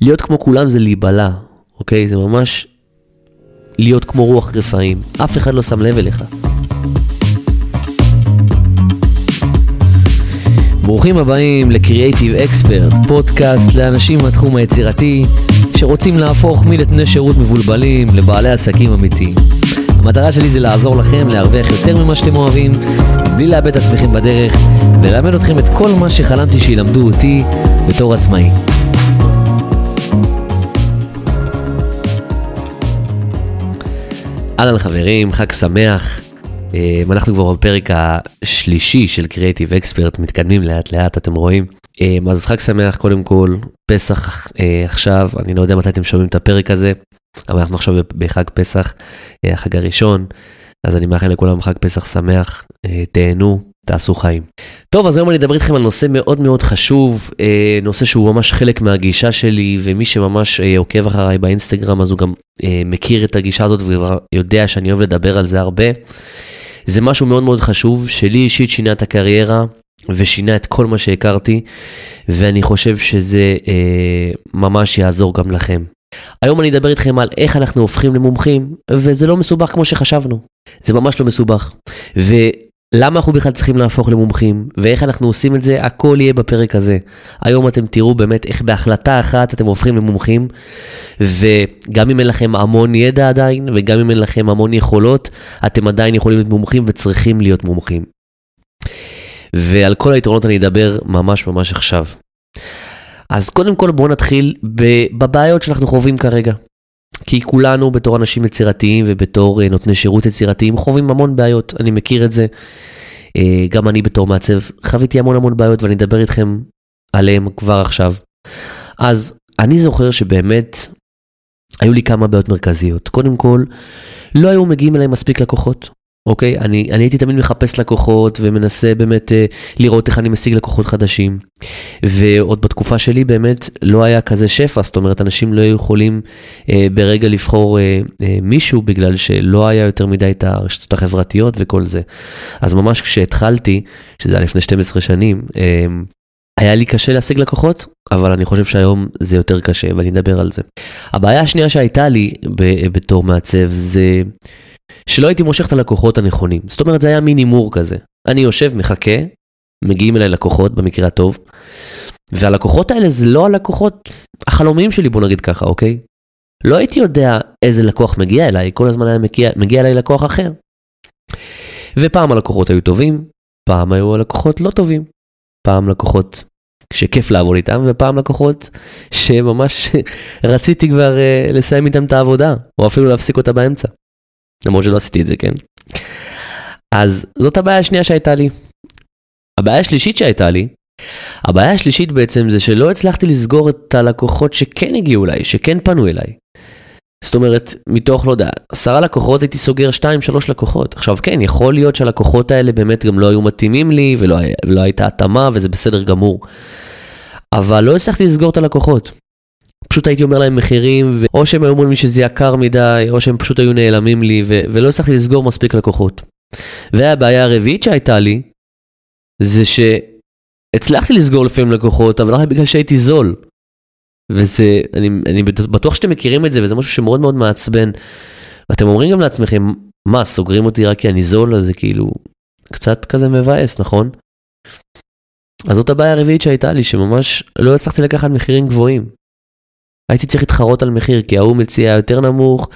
להיות כמו כולם זה להיבלע, אוקיי? זה ממש להיות כמו רוח רפאים. אף אחד לא שם לב אליך. ברוכים הבאים ל-Creative Expert, פודקאסט לאנשים מהתחום היצירתי שרוצים להפוך מנתני שירות מבולבלים לבעלי עסקים אמיתיים. המטרה שלי זה לעזור לכם להרוויח יותר ממה שאתם אוהבים, בלי לאבד את עצמכם בדרך, וללמד אתכם את כל מה שחלמתי שילמדו אותי בתור עצמאי. אהלן חברים, חג שמח. אה, אנחנו כבר בפרק השלישי של Creative Expert, מתקדמים לאט לאט, אתם רואים. אה, אז חג שמח קודם כל, פסח אה, עכשיו, אני לא יודע מתי אתם שומעים את הפרק הזה, אבל אנחנו עכשיו בחג פסח, החג הראשון, אז אני מאחל לכולם חג פסח שמח, תהנו, תעשו חיים. טוב, אז היום אני אדבר איתכם על נושא מאוד מאוד חשוב, אה, נושא שהוא ממש חלק מהגישה שלי, ומי שממש אה, עוקב אחריי באינסטגרם, אז הוא גם אה, מכיר את הגישה הזאת ויודע שאני אוהב לדבר על זה הרבה. זה משהו מאוד מאוד חשוב, שלי אישית שינה את הקריירה, ושינה את כל מה שהכרתי, ואני חושב שזה ממש יעזור גם לכם. היום אני אדבר איתכם על איך אנחנו הופכים למומחים, וזה לא מסובך כמו שחשבנו. זה ממש לא מסובך. ו... למה אנחנו בכלל צריכים להפוך למומחים, ואיך אנחנו עושים את זה, הכל יהיה בפרק הזה. היום אתם תראו באמת איך בהחלטה אחת אתם הופכים למומחים, וגם אם אין לכם המון ידע עדיין, וגם אם אין לכם המון יכולות, אתם עדיין יכולים להיות מומחים וצריכים להיות מומחים. ועל כל היתרונות אני אדבר ממש ממש עכשיו. אז קודם כל בואו נתחיל בבעיות שאנחנו חווים כרגע. כי כולנו בתור אנשים יצירתיים ובתור uh, נותני שירות יצירתיים חווים המון בעיות, אני מכיר את זה. Uh, גם אני בתור מעצב חוויתי המון המון בעיות ואני אדבר איתכם עליהם כבר עכשיו. אז אני זוכר שבאמת היו לי כמה בעיות מרכזיות. קודם כל, לא היו מגיעים אליי מספיק לקוחות. אוקיי? אני, אני הייתי תמיד מחפש לקוחות ומנסה באמת אה, לראות איך אני משיג לקוחות חדשים. ועוד בתקופה שלי באמת לא היה כזה שפע, זאת אומרת, אנשים לא היו יכולים אה, ברגע לבחור אה, אה, מישהו בגלל שלא היה יותר מדי את הרשתות החברתיות וכל זה. אז ממש כשהתחלתי, שזה היה לפני 12 שנים, אה, היה לי קשה להשיג לקוחות, אבל אני חושב שהיום זה יותר קשה ואני אדבר על זה. הבעיה השנייה שהייתה לי בתור מעצב זה שלא הייתי מושך את הלקוחות הנכונים. זאת אומרת, זה היה מין הימור כזה. אני יושב, מחכה, מגיעים אליי לקוחות במקרה הטוב, והלקוחות האלה זה לא הלקוחות החלומיים שלי, בוא נגיד ככה, אוקיי? לא הייתי יודע איזה לקוח מגיע אליי, כל הזמן היה מגיע, מגיע אליי לקוח אחר. ופעם הלקוחות היו טובים, פעם היו הלקוחות לא טובים. פעם לקוחות שכיף לעבוד איתם, ופעם לקוחות שממש רציתי כבר uh, לסיים איתם את העבודה, או אפילו להפסיק אותה באמצע. למרות שלא עשיתי את זה, כן? אז זאת הבעיה השנייה שהייתה לי. הבעיה השלישית שהייתה לי, הבעיה השלישית בעצם זה שלא הצלחתי לסגור את הלקוחות שכן הגיעו אליי, שכן פנו אליי. זאת אומרת, מתוך, לא יודע, עשרה לקוחות הייתי סוגר שתיים, שלוש לקוחות. עכשיו כן, יכול להיות שהלקוחות האלה באמת גם לא היו מתאימים לי, ולא, ולא הייתה התאמה, וזה בסדר גמור. אבל לא הצלחתי לסגור את הלקוחות. פשוט הייתי אומר להם מחירים, או שהם היו אומרים לי שזה יקר מדי, או שהם פשוט היו נעלמים לי, ו- ולא הצלחתי לסגור מספיק לקוחות. והבעיה הרביעית שהייתה לי, זה שהצלחתי לסגור לפעמים לקוחות, אבל רק בגלל שהייתי זול. וזה, אני, אני בטוח שאתם מכירים את זה, וזה משהו שמאוד מאוד מעצבן. ואתם אומרים גם לעצמכם, מה, סוגרים אותי רק כי אני זול, אז זה כאילו קצת כזה מבאס, נכון? אז זאת הבעיה הרביעית שהייתה לי, שממש לא הצלחתי לקחת מחירים גבוהים. הייתי צריך להתחרות על מחיר, כי ההוא מציע יותר נמוך,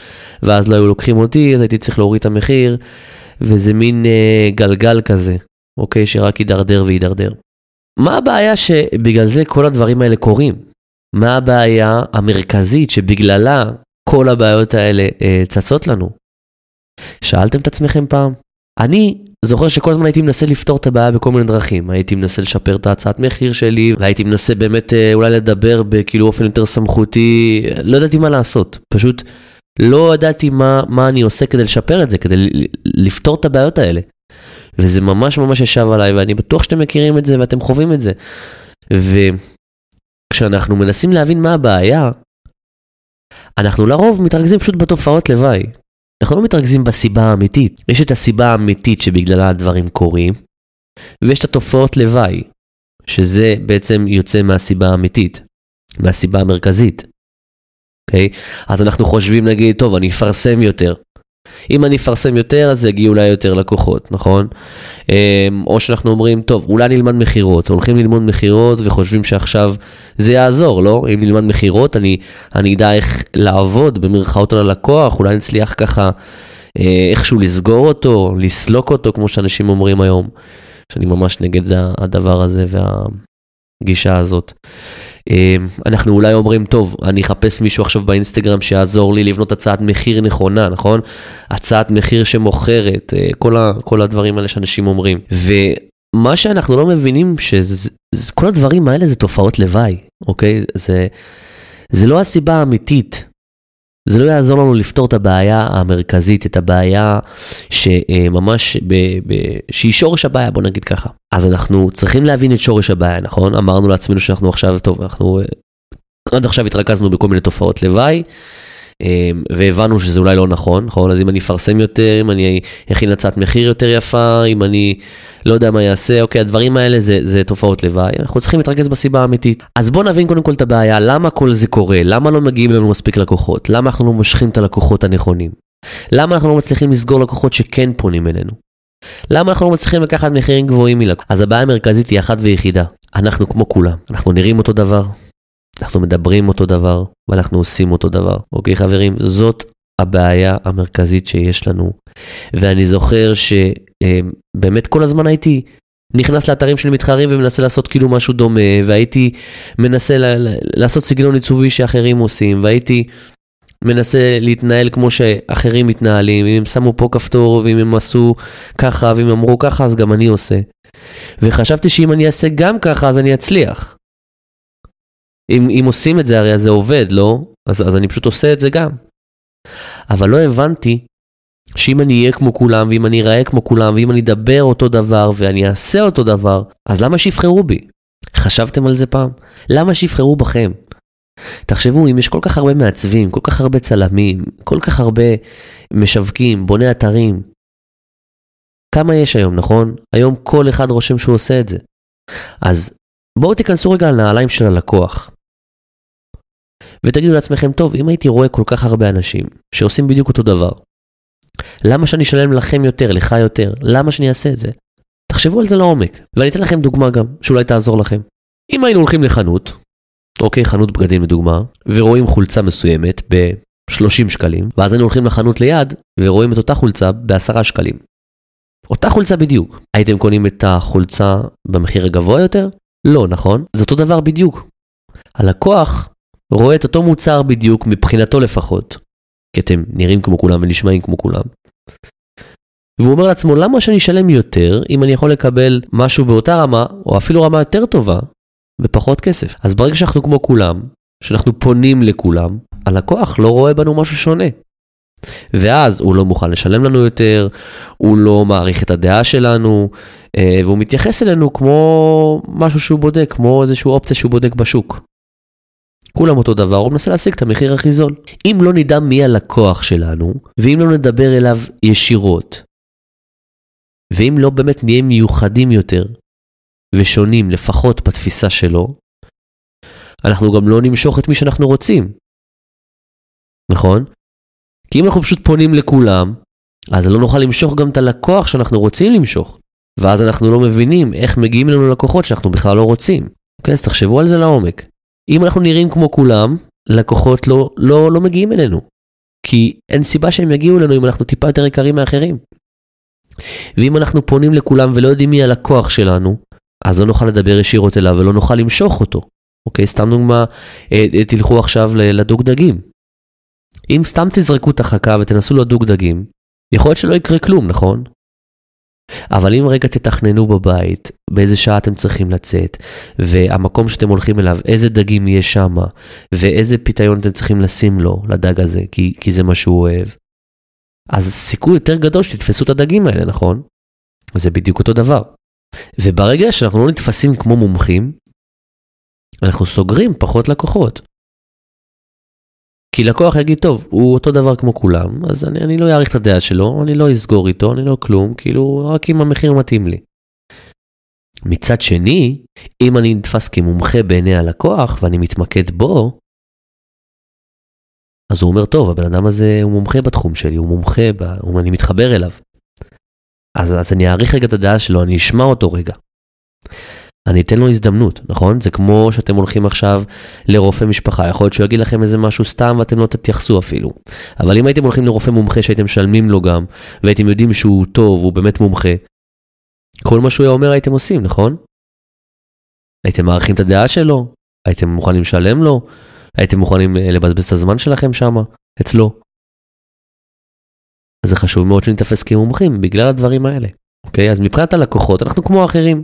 ואז לא היו לוקחים אותי, אז הייתי צריך להוריד את המחיר, וזה מין אה, גלגל כזה, אוקיי, שרק יידרדר ויידרדר. מה הבעיה שבגלל זה כל הדברים האלה קורים? מה הבעיה המרכזית שבגללה כל הבעיות האלה אה, צצות לנו? שאלתם את עצמכם פעם? אני זוכר שכל הזמן הייתי מנסה לפתור את הבעיה בכל מיני דרכים. הייתי מנסה לשפר את ההצעת מחיר שלי, והייתי מנסה באמת אה, אולי לדבר בכאילו אופן יותר סמכותי, לא ידעתי מה לעשות. פשוט לא ידעתי מה, מה אני עושה כדי לשפר את זה, כדי לפתור את הבעיות האלה. וזה ממש ממש ישב עליי, ואני בטוח שאתם מכירים את זה ואתם חווים את זה. וכשאנחנו מנסים להבין מה הבעיה, אנחנו לרוב מתרכזים פשוט בתופעות לוואי. אנחנו לא מתרכזים בסיבה האמיתית. יש את הסיבה האמיתית שבגללה הדברים קורים, ויש את התופעות לוואי, שזה בעצם יוצא מהסיבה האמיתית, מהסיבה המרכזית. אוקיי? אז אנחנו חושבים נגיד, טוב, אני אפרסם יותר. אם אני אפרסם יותר, אז יגיעו אולי יותר לקוחות, נכון? אמ, או שאנחנו אומרים, טוב, אולי נלמד מכירות, הולכים ללמוד מכירות וחושבים שעכשיו זה יעזור, לא? אם נלמד מכירות, אני, אני אדע איך לעבוד במרכאות על הלקוח, אולי נצליח ככה אה, איכשהו לסגור אותו, לסלוק אותו, כמו שאנשים אומרים היום, שאני ממש נגד הדבר הזה והגישה הזאת. אמ, אנחנו אולי אומרים, טוב, אני אחפש מישהו עכשיו באינסטגרם שיעזור לי לבנות הצעת מחיר נכונה, נכון? הצעת מחיר שמוכרת, אה, כל, ה, כל הדברים האלה שאנשים אומרים. ומה שאנחנו לא מבינים, שכל הדברים האלה זה תופעות לוואי, אוקיי? זה, זה לא הסיבה האמיתית. זה לא יעזור לנו לפתור את הבעיה המרכזית, את הבעיה שממש, ב, ב, שהיא שורש הבעיה, בוא נגיד ככה. אז אנחנו צריכים להבין את שורש הבעיה, נכון? אמרנו לעצמנו שאנחנו עכשיו, טוב, אנחנו עד עכשיו התרכזנו בכל מיני תופעות לוואי. אמ, והבנו שזה אולי לא נכון, נכון? אז אם אני אפרסם יותר, אם אני אכין הצעת מחיר יותר יפה, אם אני לא יודע מה יעשה, אוקיי, הדברים האלה זה, זה תופעות לוואי, אנחנו צריכים להתרכז בסיבה האמיתית. אז בואו נבין קודם כל את הבעיה, למה כל זה קורה? למה לא מגיעים לנו מספיק לקוחות? למה אנחנו לא מושכים את הלקוחות הנכונים? למה אנחנו לא מצליחים לסגור לקוחות שכן פונים אלינו? למה אנחנו לא מצליחים לקחת מחירים גבוהים מלקוחות? אז הבעיה המרכזית היא אחת ויחידה, אנחנו כמו כולם, אנחנו נראים אותו דבר, אנחנו מדברים אותו דבר ואנחנו עושים אותו דבר. אוקיי חברים? זאת הבעיה המרכזית שיש לנו. ואני זוכר שבאמת כל הזמן הייתי נכנס לאתרים של מתחרים ומנסה לעשות כאילו משהו דומה, והייתי מנסה לעשות סגנון עיצובי שאחרים עושים, והייתי מנסה להתנהל כמו שאחרים מתנהלים, אם הם שמו פה כפתור, ואם הם עשו ככה, ואם אמרו ככה, אז גם אני עושה. וחשבתי שאם אני אעשה גם ככה, אז אני אצליח. אם, אם עושים את זה, הרי זה עובד, לא? אז, אז אני פשוט עושה את זה גם. אבל לא הבנתי שאם אני אהיה כמו כולם, ואם אני אראה כמו כולם, ואם אני אדבר אותו דבר, ואני אעשה אותו דבר, אז למה שיבחרו בי? חשבתם על זה פעם? למה שיבחרו בכם? תחשבו, אם יש כל כך הרבה מעצבים, כל כך הרבה צלמים, כל כך הרבה משווקים, בוני אתרים, כמה יש היום, נכון? היום כל אחד רושם שהוא עושה את זה. אז בואו תיכנסו רגע לנעליים של הלקוח. ותגידו לעצמכם, טוב, אם הייתי רואה כל כך הרבה אנשים שעושים בדיוק אותו דבר, למה שאני אשלם לכם יותר, לך יותר? למה שאני אעשה את זה? תחשבו על זה לעומק, ואני אתן לכם דוגמה גם, שאולי תעזור לכם. אם היינו הולכים לחנות, אוקיי, חנות בגדים לדוגמה, ורואים חולצה מסוימת ב-30 שקלים, ואז היינו הולכים לחנות ליד, ורואים את אותה חולצה ב-10 שקלים. אותה חולצה בדיוק. הייתם קונים את החולצה במחיר הגבוה יותר? לא, נכון? זה אותו דבר בדיוק. הלקוח רואה את אותו מוצר בדיוק, מבחינתו לפחות, כי אתם נראים כמו כולם ונשמעים כמו כולם. והוא אומר לעצמו, למה שאני אשלם יותר אם אני יכול לקבל משהו באותה רמה, או אפילו רמה יותר טובה, בפחות כסף? אז ברגע שאנחנו כמו כולם, שאנחנו פונים לכולם, הלקוח לא רואה בנו משהו שונה. ואז הוא לא מוכן לשלם לנו יותר, הוא לא מעריך את הדעה שלנו, אה, והוא מתייחס אלינו כמו משהו שהוא בודק, כמו איזושהי אופציה שהוא בודק בשוק. כולם אותו דבר, הוא מנסה להשיג את המחיר הכי זול. אם לא נדע מי הלקוח שלנו, ואם לא נדבר אליו ישירות, ואם לא באמת נהיה מיוחדים יותר ושונים, לפחות בתפיסה שלו, אנחנו גם לא נמשוך את מי שאנחנו רוצים. נכון? כי אם אנחנו פשוט פונים לכולם, אז לא נוכל למשוך גם את הלקוח שאנחנו רוצים למשוך. ואז אנחנו לא מבינים איך מגיעים לנו לקוחות שאנחנו בכלל לא רוצים. אוקיי, אז תחשבו על זה לעומק. אם אנחנו נראים כמו כולם, לקוחות לא, לא, לא מגיעים אלינו. כי אין סיבה שהם יגיעו אלינו אם אנחנו טיפה יותר יקרים מאחרים. ואם אנחנו פונים לכולם ולא יודעים מי הלקוח שלנו, אז לא נוכל לדבר ישירות אליו ולא נוכל למשוך אותו. אוקיי, סתם דוגמה, אה, אה, תלכו עכשיו לדוג דגים. אם סתם תזרקו את החכה ותנסו לדוג דגים, יכול להיות שלא יקרה כלום, נכון? אבל אם רגע תתכננו בבית, באיזה שעה אתם צריכים לצאת, והמקום שאתם הולכים אליו, איזה דגים יש שם, ואיזה פיתיון אתם צריכים לשים לו, לדג הזה, כי, כי זה מה שהוא אוהב, אז סיכוי יותר גדול שתתפסו את הדגים האלה, נכון? זה בדיוק אותו דבר. וברגע שאנחנו לא נתפסים כמו מומחים, אנחנו סוגרים פחות לקוחות. כי לקוח יגיד, טוב, הוא אותו דבר כמו כולם, אז אני, אני לא אעריך את הדעה שלו, אני לא אסגור איתו, אני לא כלום, כאילו, רק אם המחיר מתאים לי. מצד שני, אם אני נתפס כמומחה בעיני הלקוח ואני מתמקד בו, אז הוא אומר, טוב, הבן אדם הזה הוא מומחה בתחום שלי, הוא מומחה, ב... הוא... אני מתחבר אליו. אז, אז אני אעריך רגע את הדעה שלו, אני אשמע אותו רגע. אני אתן לו הזדמנות, נכון? זה כמו שאתם הולכים עכשיו לרופא משפחה, יכול להיות שהוא יגיד לכם איזה משהו סתם ואתם לא תתייחסו אפילו. אבל אם הייתם הולכים לרופא מומחה שהייתם משלמים לו גם, והייתם יודעים שהוא טוב, הוא באמת מומחה, כל מה שהוא היה אומר הייתם עושים, נכון? הייתם מעריכים את הדעה שלו, הייתם מוכנים לשלם לו, הייתם מוכנים אה, לבזבז את הזמן שלכם שם, אצלו. זה חשוב מאוד שנתפס כמומחים בגלל הדברים האלה, אוקיי? אז מבחינת הלקוחות אנחנו כמו אחרים.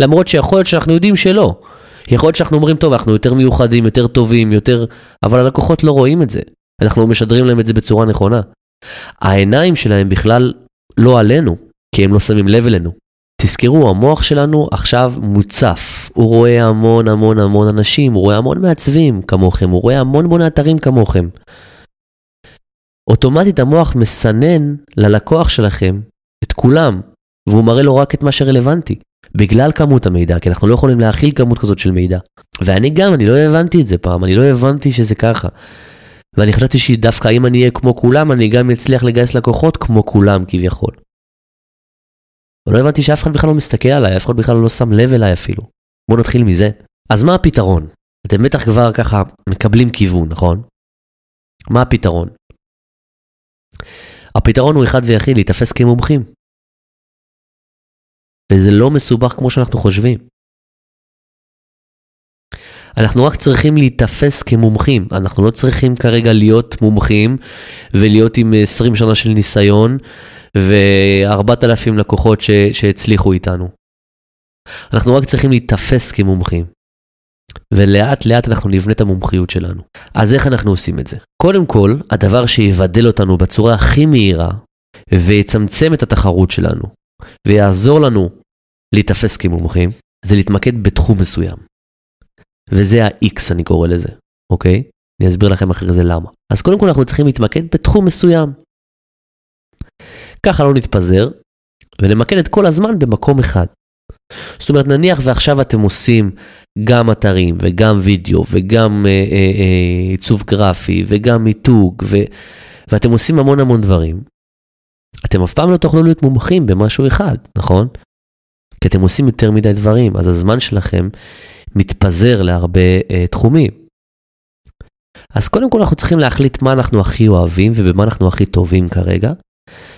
למרות שיכול להיות שאנחנו יודעים שלא. יכול להיות שאנחנו אומרים, טוב, אנחנו יותר מיוחדים, יותר טובים, יותר... אבל הלקוחות לא רואים את זה. אנחנו משדרים להם את זה בצורה נכונה. העיניים שלהם בכלל לא עלינו, כי הם לא שמים לב אלינו. תזכרו, המוח שלנו עכשיו מוצף. הוא רואה המון המון המון אנשים, הוא רואה המון מעצבים כמוכם, הוא רואה המון המון אתרים כמוכם. אוטומטית המוח מסנן ללקוח שלכם את כולם, והוא מראה לו רק את מה שרלוונטי. בגלל כמות המידע, כי אנחנו לא יכולים להכיל כמות כזאת של מידע. ואני גם, אני לא הבנתי את זה פעם, אני לא הבנתי שזה ככה. ואני חשבתי שדווקא אם אני אהיה כמו כולם, אני גם אצליח לגייס לקוחות כמו כולם כביכול. לא הבנתי שאף אחד בכלל לא מסתכל עליי, אף אחד בכלל לא שם לב אליי אפילו. בואו נתחיל מזה. אז מה הפתרון? אתם בטח כבר ככה מקבלים כיוון, נכון? מה הפתרון? הפתרון הוא אחד ויחיד, להיתפס כמומחים. וזה לא מסובך כמו שאנחנו חושבים. אנחנו רק צריכים להיתפס כמומחים, אנחנו לא צריכים כרגע להיות מומחים ולהיות עם 20 שנה של ניסיון ו-4,000 לקוחות ש- שהצליחו איתנו. אנחנו רק צריכים להיתפס כמומחים. ולאט לאט אנחנו נבנה את המומחיות שלנו. אז איך אנחנו עושים את זה? קודם כל, הדבר שיבדל אותנו בצורה הכי מהירה ויצמצם את התחרות שלנו ויעזור לנו להיתפס כמומחים, זה להתמקד בתחום מסוים. וזה ה-X אני קורא לזה, אוקיי? אני אסביר לכם אחרי זה למה. אז קודם כל אנחנו צריכים להתמקד בתחום מסוים. ככה לא נתפזר, ונמקד את כל הזמן במקום אחד. זאת אומרת, נניח ועכשיו אתם עושים גם אתרים, וגם וידאו, וגם אה, אה, אה, עיצוב גרפי, וגם מיתוג, ו, ואתם עושים המון המון דברים. אתם אף פעם לא תוכלו להיות מומחים במשהו אחד, נכון? כי אתם עושים יותר מדי דברים, אז הזמן שלכם מתפזר להרבה אה, תחומים. אז קודם כל אנחנו צריכים להחליט מה אנחנו הכי אוהבים ובמה אנחנו הכי טובים כרגע,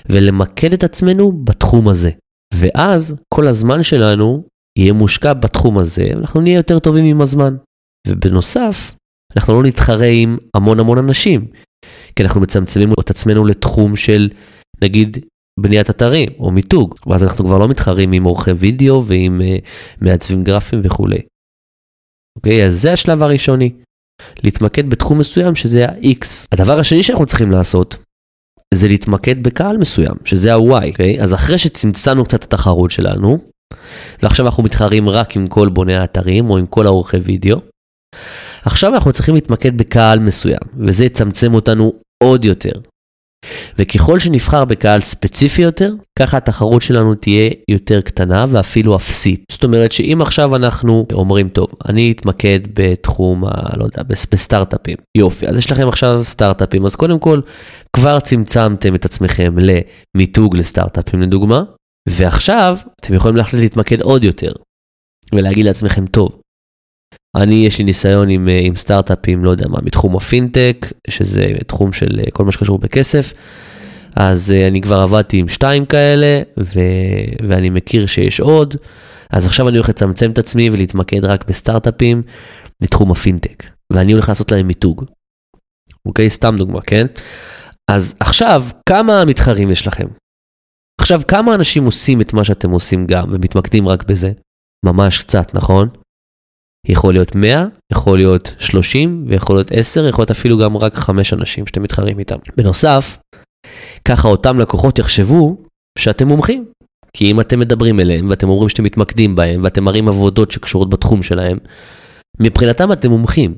ולמקד את עצמנו בתחום הזה. ואז כל הזמן שלנו יהיה מושקע בתחום הזה, ואנחנו נהיה יותר טובים עם הזמן. ובנוסף, אנחנו לא נתחרה עם המון המון אנשים, כי אנחנו מצמצמים את עצמנו לתחום של נגיד בניית אתרים או מיתוג, ואז אנחנו כבר לא מתחרים עם עורכי וידאו ועם uh, מעצבים גרפיים וכולי. אוקיי, אז זה השלב הראשוני. להתמקד בתחום מסוים שזה ה-X. הדבר השני שאנחנו צריכים לעשות זה להתמקד בקהל מסוים, שזה ה-Y, אוקיי? אז אחרי שצמצמנו קצת את התחרות שלנו, ועכשיו אנחנו מתחרים רק עם כל בוני האתרים או עם כל העורכי וידאו, עכשיו אנחנו צריכים להתמקד בקהל מסוים, וזה יצמצם אותנו עוד יותר. וככל שנבחר בקהל ספציפי יותר, ככה התחרות שלנו תהיה יותר קטנה ואפילו אפסית. זאת אומרת שאם עכשיו אנחנו אומרים, טוב, אני אתמקד בתחום, ה, לא יודע, בסטארט-אפים. יופי, אז יש לכם עכשיו סטארט-אפים, אז קודם כל, כבר צמצמתם את עצמכם למיתוג לסטארט-אפים לדוגמה, ועכשיו אתם יכולים להחליט להתמקד עוד יותר, ולהגיד לעצמכם, טוב, אני, יש לי ניסיון עם, אה, עם סטארט-אפים, לא יודע מה, מתחום הפינטק, שזה תחום של אה, כל מה שקשור בכסף. אז אה, אני כבר עבדתי עם שתיים כאלה, ו... ואני מכיר שיש עוד. אז עכשיו אני הולך לצמצם את עצמי ולהתמקד רק בסטארט-אפים לתחום הפינטק. ואני הולך לעשות להם מיתוג. אוקיי? סתם דוגמה, כן? אז עכשיו, כמה מתחרים יש לכם? עכשיו, כמה אנשים עושים את מה שאתם עושים גם ומתמקדים רק בזה? ממש קצת, נכון? יכול להיות 100, יכול להיות 30 ויכול להיות 10, יכול להיות אפילו גם רק 5 אנשים שאתם מתחרים איתם. בנוסף, ככה אותם לקוחות יחשבו שאתם מומחים. כי אם אתם מדברים אליהם ואתם אומרים שאתם מתמקדים בהם ואתם מראים עבודות שקשורות בתחום שלהם, מבחינתם אתם מומחים.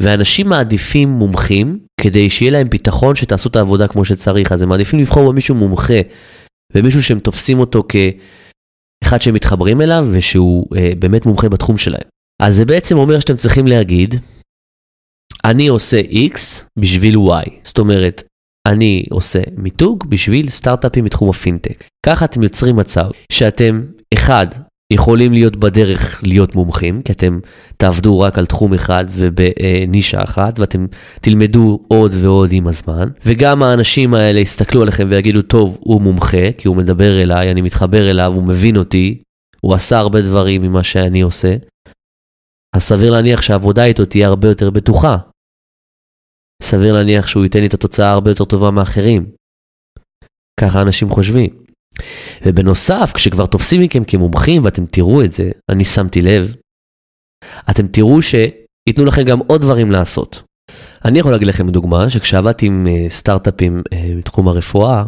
ואנשים מעדיפים מומחים כדי שיהיה להם ביטחון שתעשו את העבודה כמו שצריך, אז הם מעדיפים לבחור במישהו מומחה ומישהו שהם תופסים אותו כ... אחד שהם מתחברים אליו ושהוא אה, באמת מומחה בתחום שלהם. אז זה בעצם אומר שאתם צריכים להגיד, אני עושה X בשביל Y. זאת אומרת, אני עושה מיתוג בשביל סטארט-אפים בתחום הפינטק. ככה אתם יוצרים מצב שאתם, אחד, יכולים להיות בדרך להיות מומחים, כי אתם תעבדו רק על תחום אחד ובנישה אחת, ואתם תלמדו עוד ועוד עם הזמן, וגם האנשים האלה יסתכלו עליכם ויגידו, טוב, הוא מומחה, כי הוא מדבר אליי, אני מתחבר אליו, הוא מבין אותי, הוא עשה הרבה דברים ממה שאני עושה, אז סביר להניח שהעבודה איתו תהיה הרבה יותר בטוחה. סביר להניח שהוא ייתן לי את התוצאה הרבה יותר טובה מאחרים. ככה אנשים חושבים. ובנוסף, כשכבר תופסים מכם כמומחים ואתם תראו את זה, אני שמתי לב, אתם תראו שייתנו לכם גם עוד דברים לעשות. אני יכול להגיד לכם דוגמה, שכשעבדתי עם אה, סטארט-אפים מתחום אה, הרפואה,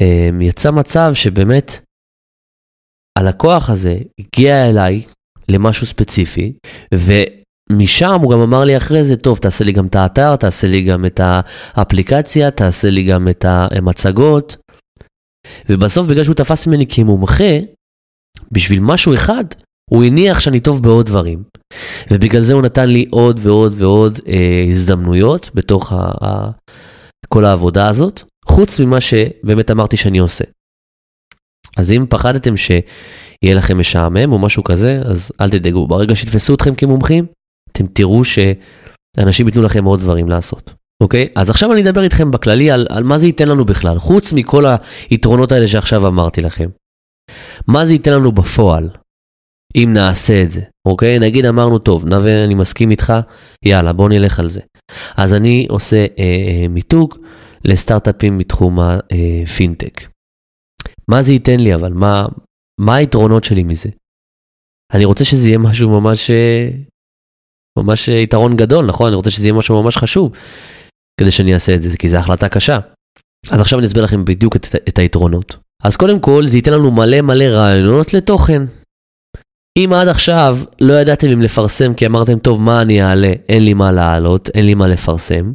אה, יצא מצב שבאמת הלקוח הזה הגיע אליי למשהו ספציפי, ומשם הוא גם אמר לי אחרי זה, טוב, תעשה לי גם את האתר, תעשה לי גם את האפליקציה, תעשה לי גם את המצגות. ובסוף, בגלל שהוא תפס ממני כמומחה, בשביל משהו אחד, הוא הניח שאני טוב בעוד דברים. ובגלל זה הוא נתן לי עוד ועוד ועוד אה, הזדמנויות בתוך ה, ה, כל העבודה הזאת, חוץ ממה שבאמת אמרתי שאני עושה. אז אם פחדתם שיהיה לכם משעמם או משהו כזה, אז אל תדאגו, ברגע שיתפסו אתכם כמומחים, אתם תראו שאנשים ייתנו לכם עוד דברים לעשות. אוקיי? אז עכשיו אני אדבר איתכם בכללי על, על מה זה ייתן לנו בכלל, חוץ מכל היתרונות האלה שעכשיו אמרתי לכם. מה זה ייתן לנו בפועל, אם נעשה את זה, אוקיי? נגיד אמרנו, טוב, נווה, אני מסכים איתך, יאללה, בוא נלך על זה. אז אני עושה אה, אה, מיתוג לסטארט-אפים מתחום הפינטק. אה, מה זה ייתן לי אבל? מה, מה היתרונות שלי מזה? אני רוצה שזה יהיה משהו ממש, אה, ממש יתרון גדול, נכון? אני רוצה שזה יהיה משהו ממש חשוב. כדי שאני אעשה את זה, כי זו החלטה קשה. אז עכשיו אני אסביר לכם בדיוק את, את היתרונות. אז קודם כל, זה ייתן לנו מלא מלא רעיונות לתוכן. אם עד עכשיו לא ידעתם אם לפרסם כי אמרתם, טוב, מה אני אעלה? אין לי מה להעלות, אין לי מה לפרסם.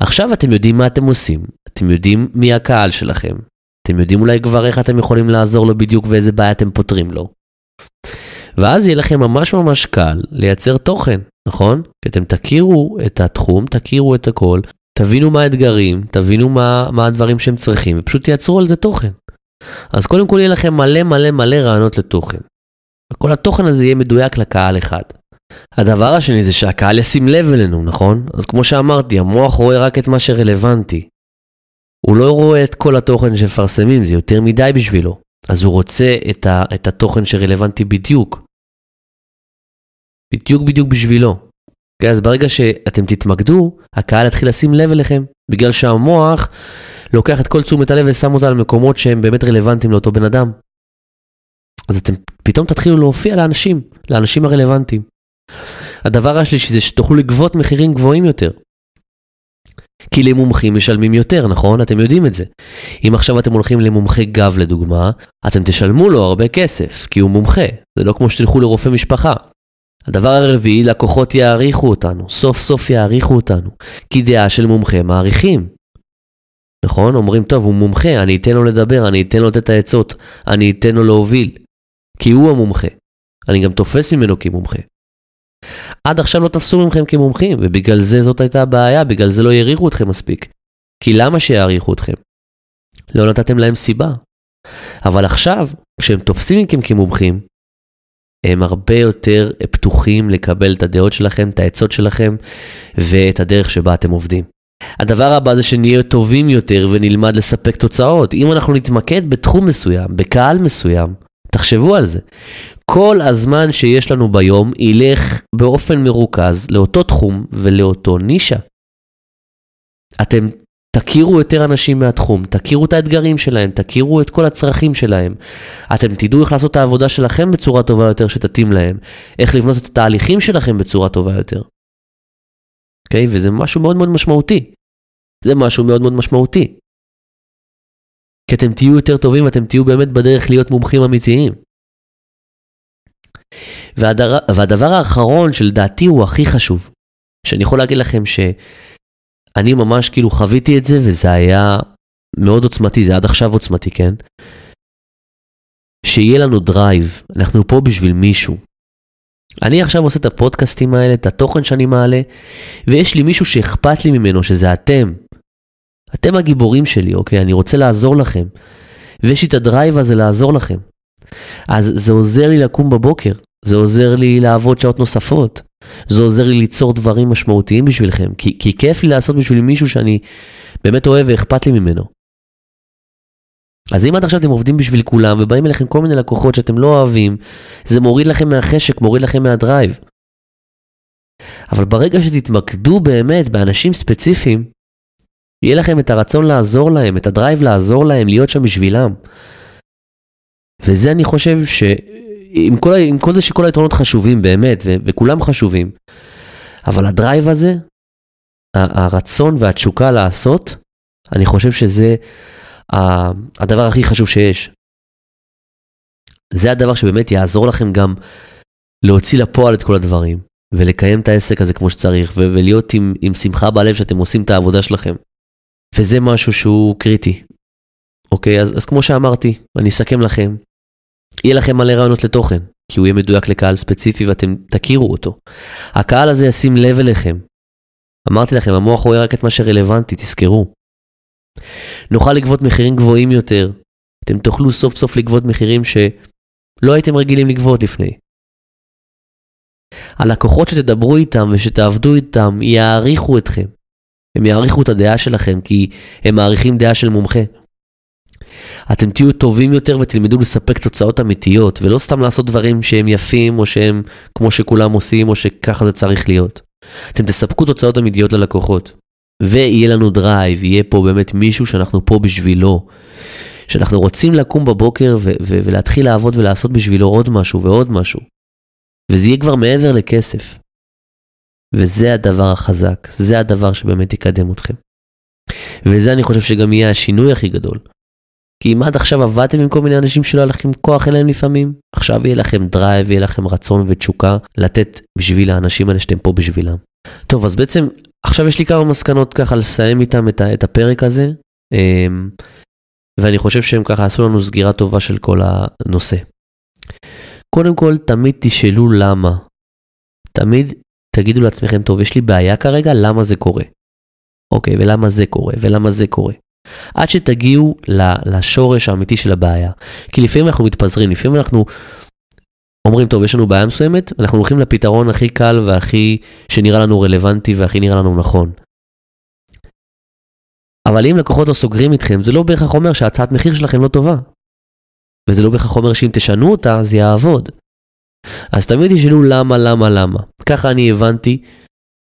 עכשיו אתם יודעים מה אתם עושים, אתם יודעים מי הקהל שלכם, אתם יודעים אולי כבר איך אתם יכולים לעזור לו בדיוק ואיזה בעיה אתם פותרים לו. ואז יהיה לכם ממש ממש קל לייצר תוכן, נכון? כי אתם תכירו את התחום, תכירו את הכל, תבינו מה האתגרים, תבינו מה, מה הדברים שהם צריכים, ופשוט תייצרו על זה תוכן. אז קודם כל יהיה לכם מלא מלא מלא רעיונות לתוכן. וכל התוכן הזה יהיה מדויק לקהל אחד. הדבר השני זה שהקהל ישים לב אלינו, נכון? אז כמו שאמרתי, המוח רואה רק את מה שרלוונטי. הוא לא רואה את כל התוכן שמפרסמים, זה יותר מדי בשבילו. אז הוא רוצה את, ה, את התוכן שרלוונטי בדיוק. בדיוק בדיוק בשבילו. אוקיי, אז ברגע שאתם תתמקדו, הקהל יתחיל לשים לב אליכם, בגלל שהמוח לוקח את כל תשומת הלב ושם אותה על מקומות שהם באמת רלוונטיים לאותו בן אדם. אז אתם פתאום תתחילו להופיע לאנשים, לאנשים הרלוונטיים. הדבר השלישי זה שתוכלו לגבות מחירים גבוהים יותר. כי למומחים משלמים יותר, נכון? אתם יודעים את זה. אם עכשיו אתם הולכים למומחה גב לדוגמה, אתם תשלמו לו הרבה כסף, כי הוא מומחה. זה לא כמו שתלכו לרופא משפחה. הדבר הרביעי, לקוחות יעריכו אותנו, סוף סוף יעריכו אותנו, כי דעה של מומחה מעריכים. נכון? אומרים, טוב, הוא מומחה, אני אתן לו לדבר, אני אתן לו לתת את העצות, אני אתן לו להוביל, כי הוא המומחה. אני גם תופס ממנו כמומחה. עד עכשיו לא תפסו מכם כמומחים, ובגלל זה זאת הייתה הבעיה, בגלל זה לא העריכו אתכם מספיק. כי למה שיעריכו אתכם? לא נתתם להם סיבה. אבל עכשיו, כשהם תופסים מכם כמומחים, הם הרבה יותר פתוחים לקבל את הדעות שלכם, את העצות שלכם ואת הדרך שבה אתם עובדים. הדבר הבא זה שנהיה טובים יותר ונלמד לספק תוצאות. אם אנחנו נתמקד בתחום מסוים, בקהל מסוים, תחשבו על זה. כל הזמן שיש לנו ביום ילך באופן מרוכז לאותו תחום ולאותו נישה. אתם תכירו יותר אנשים מהתחום, תכירו את האתגרים שלהם, תכירו את כל הצרכים שלהם. אתם תדעו איך לעשות את העבודה שלכם בצורה טובה יותר שתתאים להם, איך לבנות את התהליכים שלכם בצורה טובה יותר. אוקיי? Okay? וזה משהו מאוד מאוד משמעותי. זה משהו מאוד מאוד משמעותי. כי אתם תהיו יותר טובים, אתם תהיו באמת בדרך להיות מומחים אמיתיים. והדבר, והדבר האחרון שלדעתי הוא הכי חשוב, שאני יכול להגיד לכם ש... אני ממש כאילו חוויתי את זה וזה היה מאוד עוצמתי, זה עד עכשיו עוצמתי, כן? שיהיה לנו drive, אנחנו פה בשביל מישהו. אני עכשיו עושה את הפודקאסטים האלה, את התוכן שאני מעלה, ויש לי מישהו שאכפת לי ממנו, שזה אתם. אתם הגיבורים שלי, אוקיי? אני רוצה לעזור לכם. ויש לי את ה drive הזה לעזור לכם. אז זה עוזר לי לקום בבוקר, זה עוזר לי לעבוד שעות נוספות, זה עוזר לי ליצור דברים משמעותיים בשבילכם, כי, כי כיף לי לעשות בשביל מישהו שאני באמת אוהב ואכפת לי ממנו. אז אם עד עכשיו אתם עובדים בשביל כולם ובאים אליכם כל מיני לקוחות שאתם לא אוהבים, זה מוריד לכם מהחשק, מוריד לכם מה drive. אבל ברגע שתתמקדו באמת באנשים ספציפיים, יהיה לכם את הרצון לעזור להם, את ה drive לעזור להם, להיות שם בשבילם. וזה אני חושב שעם כל, עם כל זה שכל היתרונות חשובים באמת, ו- וכולם חשובים, אבל הדרייב הזה, הרצון והתשוקה לעשות, אני חושב שזה הדבר הכי חשוב שיש. זה הדבר שבאמת יעזור לכם גם להוציא לפועל את כל הדברים, ולקיים את העסק הזה כמו שצריך, ו- ולהיות עם, עם שמחה בלב שאתם עושים את העבודה שלכם. וזה משהו שהוא קריטי. אוקיי, אז, אז כמו שאמרתי, אני אסכם לכם. יהיה לכם מלא רעיונות לתוכן, כי הוא יהיה מדויק לקהל ספציפי ואתם תכירו אותו. הקהל הזה ישים לב אליכם. אמרתי לכם, המוח רואה רק את מה שרלוונטי, תזכרו. נוכל לגבות מחירים גבוהים יותר. אתם תוכלו סוף סוף לגבות מחירים שלא הייתם רגילים לגבות לפני. הלקוחות שתדברו איתם ושתעבדו איתם יעריכו אתכם. הם יעריכו את הדעה שלכם כי הם מעריכים דעה של מומחה. אתם תהיו טובים יותר ותלמדו לספק תוצאות אמיתיות, ולא סתם לעשות דברים שהם יפים, או שהם כמו שכולם עושים, או שככה זה צריך להיות. אתם תספקו תוצאות אמיתיות ללקוחות. ויהיה לנו drive, יהיה פה באמת מישהו שאנחנו פה בשבילו. שאנחנו רוצים לקום בבוקר ו- ו- ולהתחיל לעבוד ולעשות בשבילו עוד משהו ועוד משהו. וזה יהיה כבר מעבר לכסף. וזה הדבר החזק, זה הדבר שבאמת יקדם אתכם. וזה אני חושב שגם יהיה השינוי הכי גדול. כי אם עד עכשיו עבדתם עם כל מיני אנשים שלא היה לכם כוח אליהם לפעמים, עכשיו יהיה לכם drive, יהיה לכם רצון ותשוקה לתת בשביל האנשים האלה שאתם פה בשבילם. טוב, אז בעצם עכשיו יש לי כמה מסקנות ככה לסיים איתם את, את הפרק הזה, אמ, ואני חושב שהם ככה עשו לנו סגירה טובה של כל הנושא. קודם כל, תמיד תשאלו למה. תמיד תגידו לעצמכם, טוב, יש לי בעיה כרגע, למה זה קורה? אוקיי, ולמה זה קורה, ולמה זה קורה. עד שתגיעו לשורש האמיתי של הבעיה. כי לפעמים אנחנו מתפזרים, לפעמים אנחנו אומרים, טוב, יש לנו בעיה מסוימת, אנחנו הולכים לפתרון הכי קל והכי שנראה לנו רלוונטי והכי נראה לנו נכון. אבל אם לקוחות לא סוגרים איתכם, זה לא בהכרח אומר שהצעת מחיר שלכם לא טובה. וזה לא בהכרח אומר שאם תשנו אותה, זה יעבוד. אז תמיד תשאלו למה, למה, למה. ככה אני הבנתי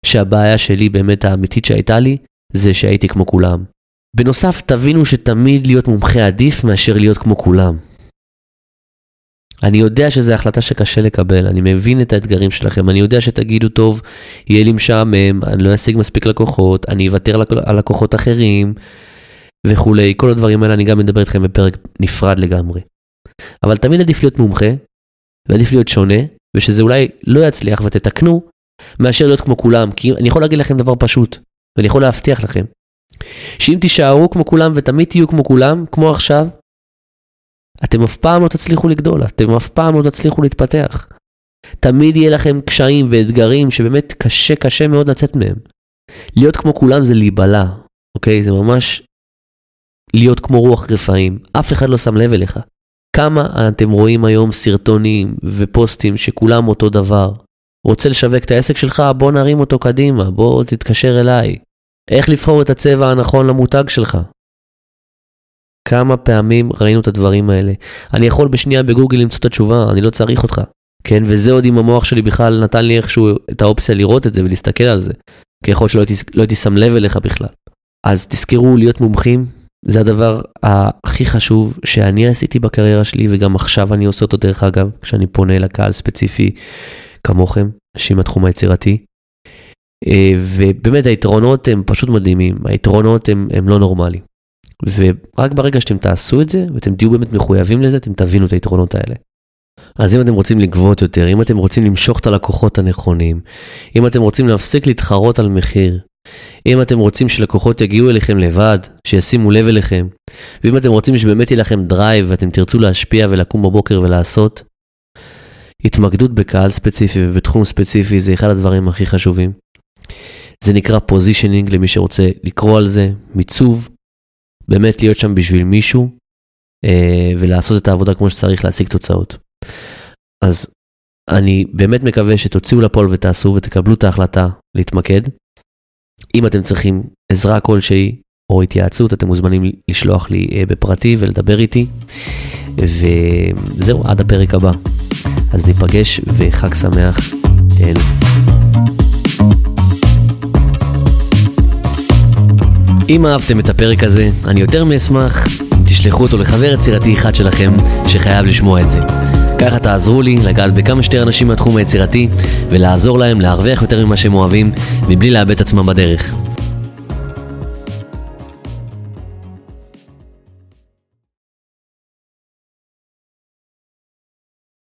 שהבעיה שלי באמת האמיתית שהייתה לי, זה שהייתי כמו כולם. בנוסף, תבינו שתמיד להיות מומחה עדיף מאשר להיות כמו כולם. אני יודע שזו החלטה שקשה לקבל, אני מבין את האתגרים שלכם, אני יודע שתגידו טוב, יהיה לי משעמם, אני לא אשיג מספיק לקוחות, אני אוותר על לקוחות אחרים וכולי, כל הדברים האלה אני גם מדבר איתכם בפרק נפרד לגמרי. אבל תמיד עדיף להיות מומחה, ועדיף להיות שונה, ושזה אולי לא יצליח ותתקנו, מאשר להיות כמו כולם, כי אני יכול להגיד לכם דבר פשוט, ואני יכול להבטיח לכם, שאם תישארו כמו כולם ותמיד תהיו כמו כולם, כמו עכשיו, אתם אף פעם לא תצליחו לגדול, אתם אף פעם לא תצליחו להתפתח. תמיד יהיה לכם קשיים ואתגרים שבאמת קשה קשה מאוד לצאת מהם. להיות כמו כולם זה להיבלע, אוקיי? זה ממש להיות כמו רוח רפאים, אף אחד לא שם לב אליך. כמה אתם רואים היום סרטונים ופוסטים שכולם אותו דבר? רוצה לשווק את העסק שלך? בוא נרים אותו קדימה, בוא תתקשר אליי. איך לבחור את הצבע הנכון למותג שלך? כמה פעמים ראינו את הדברים האלה. אני יכול בשנייה בגוגל למצוא את התשובה, אני לא צריך אותך. כן, וזה עוד אם המוח שלי בכלל נתן לי איכשהו את האופציה לראות את זה ולהסתכל על זה. כי יכול להיות שלא הייתי, לא הייתי שם לב אליך בכלל. אז תזכרו להיות מומחים, זה הדבר הכי חשוב שאני עשיתי בקריירה שלי וגם עכשיו אני עושה אותו דרך אגב, כשאני פונה לקהל ספציפי כמוכם, אנשים מהתחום היצירתי. אה, ובאמת היתרונות הם פשוט מדהימים, היתרונות הם, הם לא נורמליים. ורק ברגע שאתם תעשו את זה ואתם תהיו באמת מחויבים לזה, אתם תבינו את היתרונות האלה. אז אם אתם רוצים לגבות יותר, אם אתם רוצים למשוך את הלקוחות הנכונים, אם אתם רוצים להפסיק להתחרות על מחיר, אם אתם רוצים שלקוחות יגיעו אליכם לבד, שישימו לב אליכם, ואם אתם רוצים שבאמת יהיה לכם drive ואתם תרצו להשפיע ולקום בבוקר ולעשות, התמקדות בקהל ספציפי ובתחום ספציפי זה אחד הדברים הכי חשובים. זה נקרא positioning למי שרוצה לקרוא על זה, מיצוב, באמת להיות שם בשביל מישהו אה, ולעשות את העבודה כמו שצריך להשיג תוצאות. אז אני באמת מקווה שתוציאו לפועל ותעשו ותקבלו את ההחלטה להתמקד. אם אתם צריכים עזרה כלשהי או התייעצות, אתם מוזמנים לשלוח לי אה, בפרטי ולדבר איתי. וזהו, עד הפרק הבא. אז ניפגש וחג שמח, תהנו. אם אהבתם את הפרק הזה, אני יותר מאשמח אם תשלחו אותו לחבר יצירתי אחד שלכם שחייב לשמוע את זה. ככה תעזרו לי לגעת בכמה שיותר אנשים מהתחום היצירתי ולעזור להם להרוויח יותר ממה שהם אוהבים מבלי לאבד עצמם בדרך.